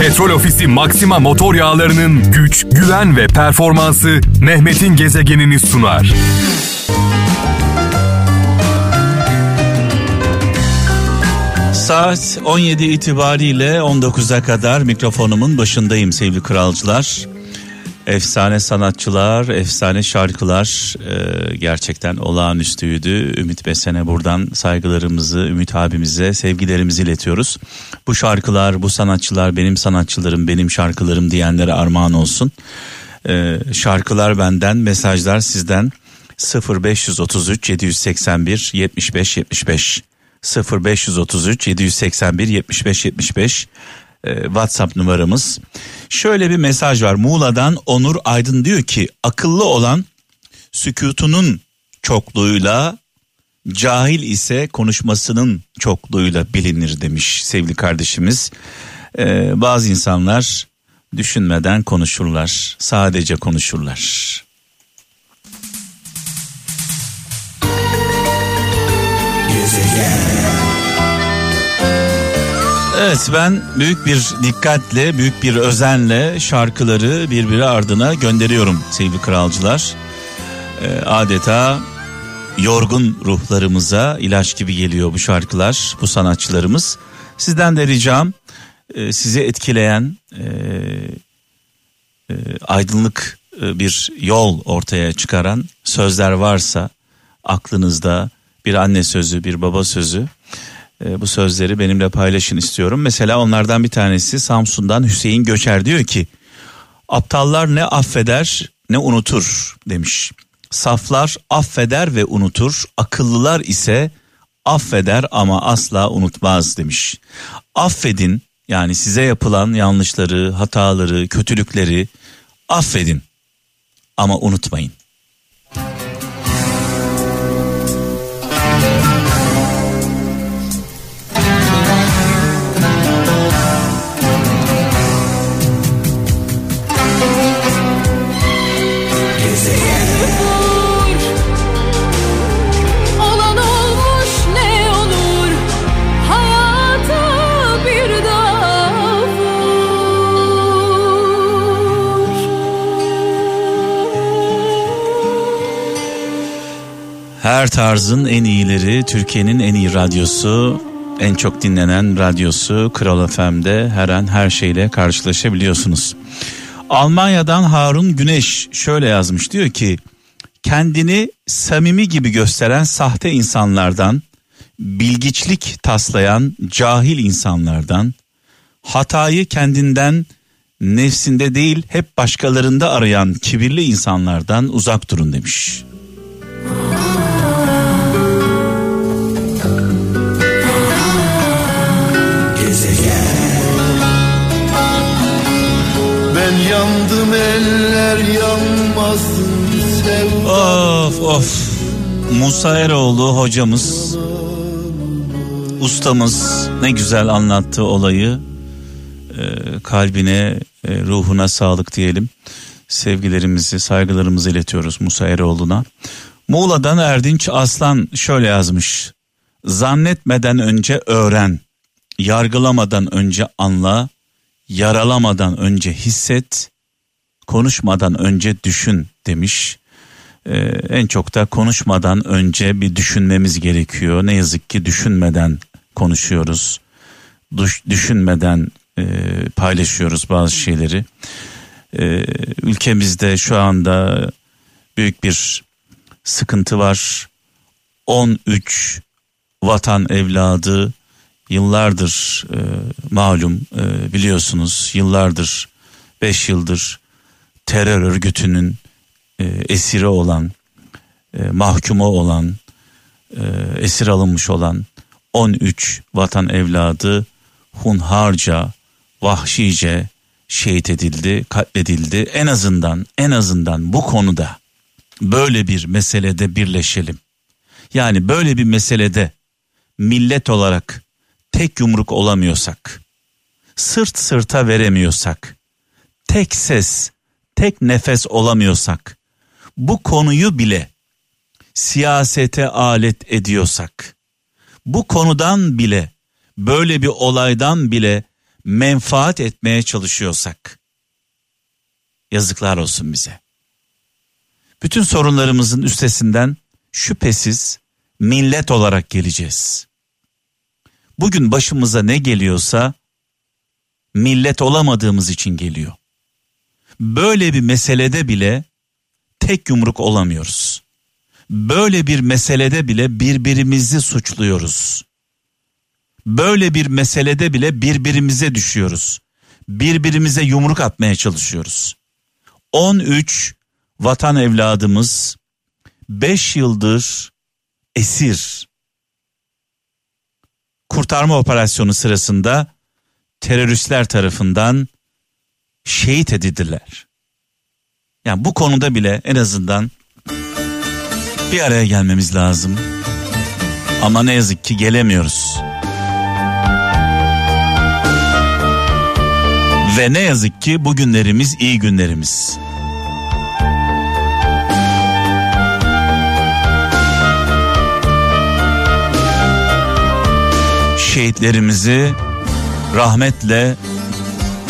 Petrol Ofisi Maxima motor yağlarının güç, güven ve performansı Mehmet'in gezegenini sunar. Saat 17 itibariyle 19'a kadar mikrofonumun başındayım sevgili kralcılar. Efsane sanatçılar, efsane şarkılar e, gerçekten olağanüstüydü. Ümit Besen'e buradan saygılarımızı, Ümit abimize sevgilerimizi iletiyoruz. Bu şarkılar, bu sanatçılar benim sanatçılarım, benim şarkılarım diyenlere armağan olsun. E, şarkılar benden, mesajlar sizden 0533 781 75 75 0533 781 75 75 e, WhatsApp numaramız. Şöyle bir mesaj var. Muğla'dan Onur Aydın diyor ki akıllı olan sükutunun çokluğuyla cahil ise konuşmasının çokluğuyla bilinir demiş sevgili kardeşimiz. Ee, bazı insanlar düşünmeden konuşurlar, sadece konuşurlar. Evet ben büyük bir dikkatle, büyük bir özenle şarkıları birbiri ardına gönderiyorum sevgili kralcılar. Ee, adeta yorgun ruhlarımıza ilaç gibi geliyor bu şarkılar, bu sanatçılarımız. Sizden de ricam e, sizi etkileyen e, e, aydınlık e, bir yol ortaya çıkaran sözler varsa aklınızda bir anne sözü, bir baba sözü e, bu sözleri benimle paylaşın istiyorum. Mesela onlardan bir tanesi Samsun'dan Hüseyin Göçer diyor ki aptallar ne affeder ne unutur demiş. Saflar affeder ve unutur, akıllılar ise affeder ama asla unutmaz demiş. Affedin yani size yapılan yanlışları, hataları, kötülükleri affedin ama unutmayın. Her tarzın en iyileri, Türkiye'nin en iyi radyosu, en çok dinlenen radyosu Kral FM'de her an her şeyle karşılaşabiliyorsunuz. Almanya'dan Harun Güneş şöyle yazmış diyor ki kendini samimi gibi gösteren sahte insanlardan, bilgiçlik taslayan cahil insanlardan, hatayı kendinden nefsinde değil hep başkalarında arayan kibirli insanlardan uzak durun demiş. Of of. Musa Eroğlu hocamız, ustamız ne güzel anlattı olayı. Ee, kalbine, e, ruhuna sağlık diyelim. Sevgilerimizi, saygılarımızı iletiyoruz Musa Eroğlu'na. Muğla'dan Erdinç Aslan şöyle yazmış. Zannetmeden önce öğren, yargılamadan önce anla, yaralamadan önce hisset, konuşmadan önce düşün demiş. Ee, en çok da konuşmadan önce bir düşünmemiz gerekiyor. Ne yazık ki düşünmeden konuşuyoruz. Düş, düşünmeden e, paylaşıyoruz bazı şeyleri. Ee, ülkemizde şu anda büyük bir sıkıntı var. 13 vatan evladı yıllardır e, malum e, biliyorsunuz yıllardır 5 yıldır terör örgütünün e, esiri olan e, mahkumu olan e, esir alınmış olan 13 vatan evladı hunharca vahşice şehit edildi katledildi. En azından en azından bu konuda böyle bir meselede birleşelim. Yani böyle bir meselede millet olarak tek yumruk olamıyorsak, sırt sırta veremiyorsak, tek ses, tek nefes olamıyorsak, bu konuyu bile siyasete alet ediyorsak, bu konudan bile, böyle bir olaydan bile menfaat etmeye çalışıyorsak yazıklar olsun bize. Bütün sorunlarımızın üstesinden şüphesiz millet olarak geleceğiz. Bugün başımıza ne geliyorsa millet olamadığımız için geliyor. Böyle bir meselede bile tek yumruk olamıyoruz. Böyle bir meselede bile birbirimizi suçluyoruz. Böyle bir meselede bile birbirimize düşüyoruz. Birbirimize yumruk atmaya çalışıyoruz. 13 vatan evladımız 5 yıldır esir. Kurtarma operasyonu sırasında teröristler tarafından şehit edildiler. Yani bu konuda bile en azından bir araya gelmemiz lazım. Ama ne yazık ki gelemiyoruz. Ve ne yazık ki bugünlerimiz iyi günlerimiz. Şehitlerimizi rahmetle,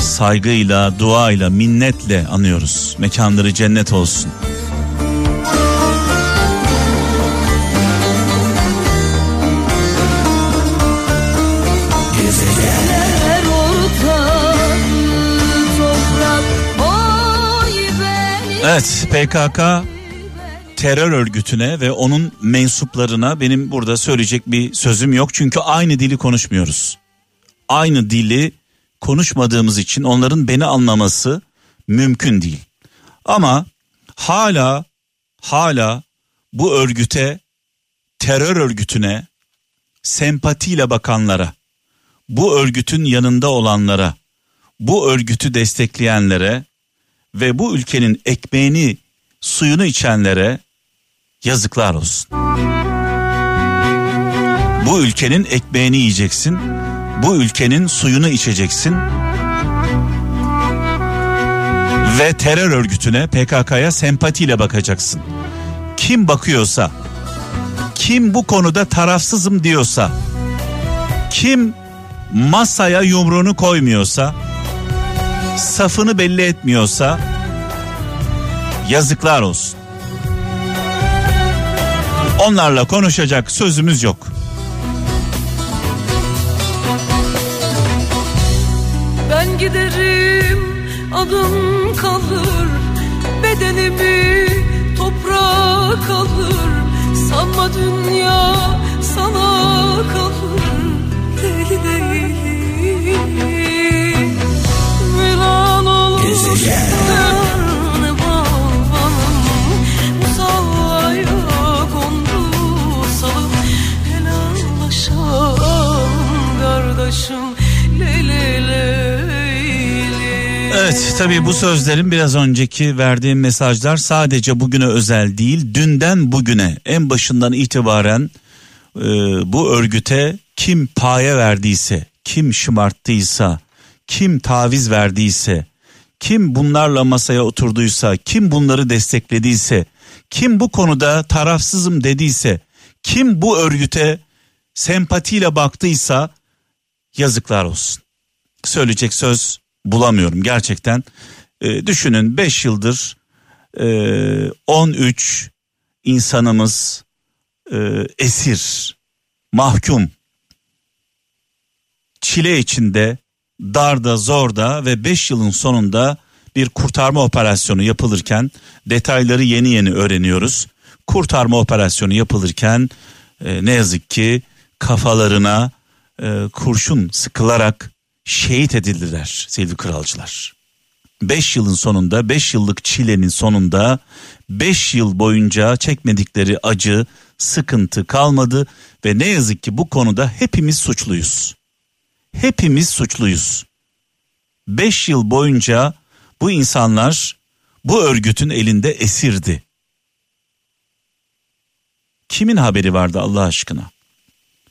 saygıyla, duayla, minnetle anıyoruz. Mekanları cennet olsun. Evet PKK terör örgütüne ve onun mensuplarına benim burada söyleyecek bir sözüm yok. Çünkü aynı dili konuşmuyoruz. Aynı dili konuşmadığımız için onların beni anlaması mümkün değil. Ama hala hala bu örgüte terör örgütüne sempatiyle bakanlara, bu örgütün yanında olanlara, bu örgütü destekleyenlere ve bu ülkenin ekmeğini, suyunu içenlere yazıklar olsun. Bu ülkenin ekmeğini yiyeceksin. Bu ülkenin suyunu içeceksin. Ve terör örgütüne, PKK'ya sempatiyle bakacaksın. Kim bakıyorsa, kim bu konuda tarafsızım diyorsa, kim masaya yumruğunu koymuyorsa, safını belli etmiyorsa yazıklar olsun. Onlarla konuşacak sözümüz yok. Giderim adım kalır Bedenimi toprağa kalır Sanma dünya sana kalır tabii bu sözlerin biraz önceki verdiğim mesajlar sadece bugüne özel değil. Dünden bugüne en başından itibaren e, bu örgüte kim paye verdiyse, kim şımarttıysa, kim taviz verdiyse, kim bunlarla masaya oturduysa, kim bunları desteklediyse, kim bu konuda tarafsızım dediyse, kim bu örgüte sempatiyle baktıysa yazıklar olsun. Söyleyecek söz bulamıyorum gerçekten. E, düşünün 5 yıldır e, 13 insanımız e, esir, mahkum, çile içinde, darda, zorda ve 5 yılın sonunda bir kurtarma operasyonu yapılırken detayları yeni yeni öğreniyoruz. Kurtarma operasyonu yapılırken e, ne yazık ki kafalarına e, kurşun sıkılarak şehit edildiler sevgili kralcılar. 5 yılın sonunda 5 yıllık çilenin sonunda 5 yıl boyunca çekmedikleri acı sıkıntı kalmadı ve ne yazık ki bu konuda hepimiz suçluyuz. Hepimiz suçluyuz. 5 yıl boyunca bu insanlar bu örgütün elinde esirdi. Kimin haberi vardı Allah aşkına?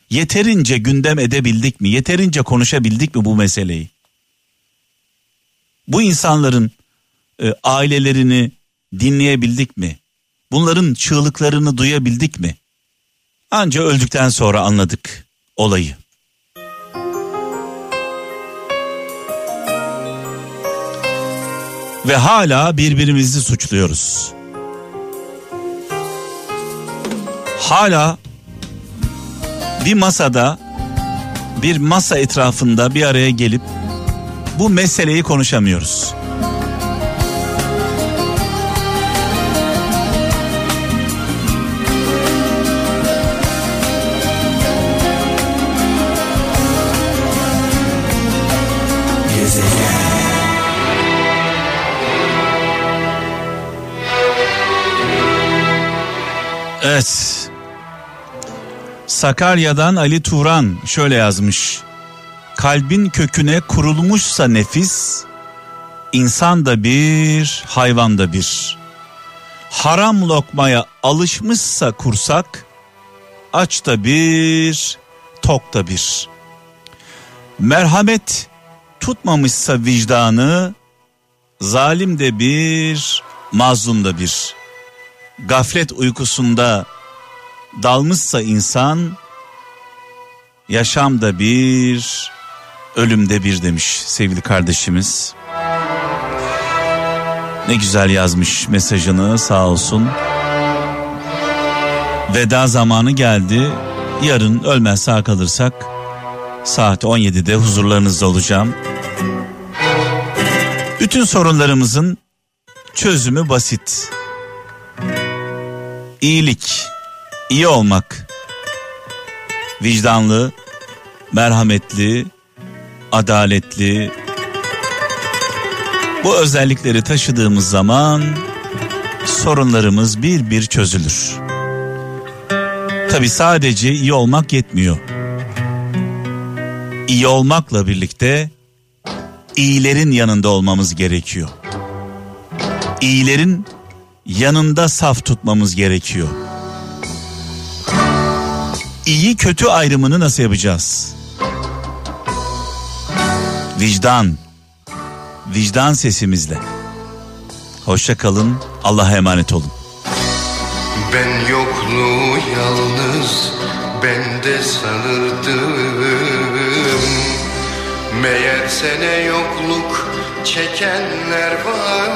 Yeterince gündem edebildik mi? Yeterince konuşabildik mi bu meseleyi? Bu insanların e, ailelerini dinleyebildik mi? Bunların çığlıklarını duyabildik mi? Anca öldükten sonra anladık olayı. Ve hala birbirimizi suçluyoruz. Hala bir masada bir masa etrafında bir araya gelip bu meseleyi konuşamıyoruz. Evet. Sakarya'dan Ali Turan şöyle yazmış. Kalbin köküne kurulmuşsa nefis, insan da bir, hayvan da bir. Haram lokmaya alışmışsa kursak, aç da bir, tok da bir. Merhamet tutmamışsa vicdanı, zalim de bir, mazlum da bir. Gaflet uykusunda dalmışsa insan, yaşamda bir, ölümde bir demiş sevgili kardeşimiz. Ne güzel yazmış mesajını sağ olsun. Veda zamanı geldi. Yarın ölmez sağ kalırsak saat 17'de huzurlarınızda olacağım. Bütün sorunlarımızın çözümü basit. İyilik, iyi olmak, vicdanlı, merhametli, adaletli. Bu özellikleri taşıdığımız zaman sorunlarımız bir bir çözülür. Tabi sadece iyi olmak yetmiyor. İyi olmakla birlikte iyilerin yanında olmamız gerekiyor. İyilerin yanında saf tutmamız gerekiyor. İyi kötü ayrımını nasıl yapacağız? Vicdan. Vicdan sesimizle. Hoşça kalın. Allah'a emanet olun. Ben yokluğu yalnız bende sanırdım Meğer sene yokluk çekenler varmış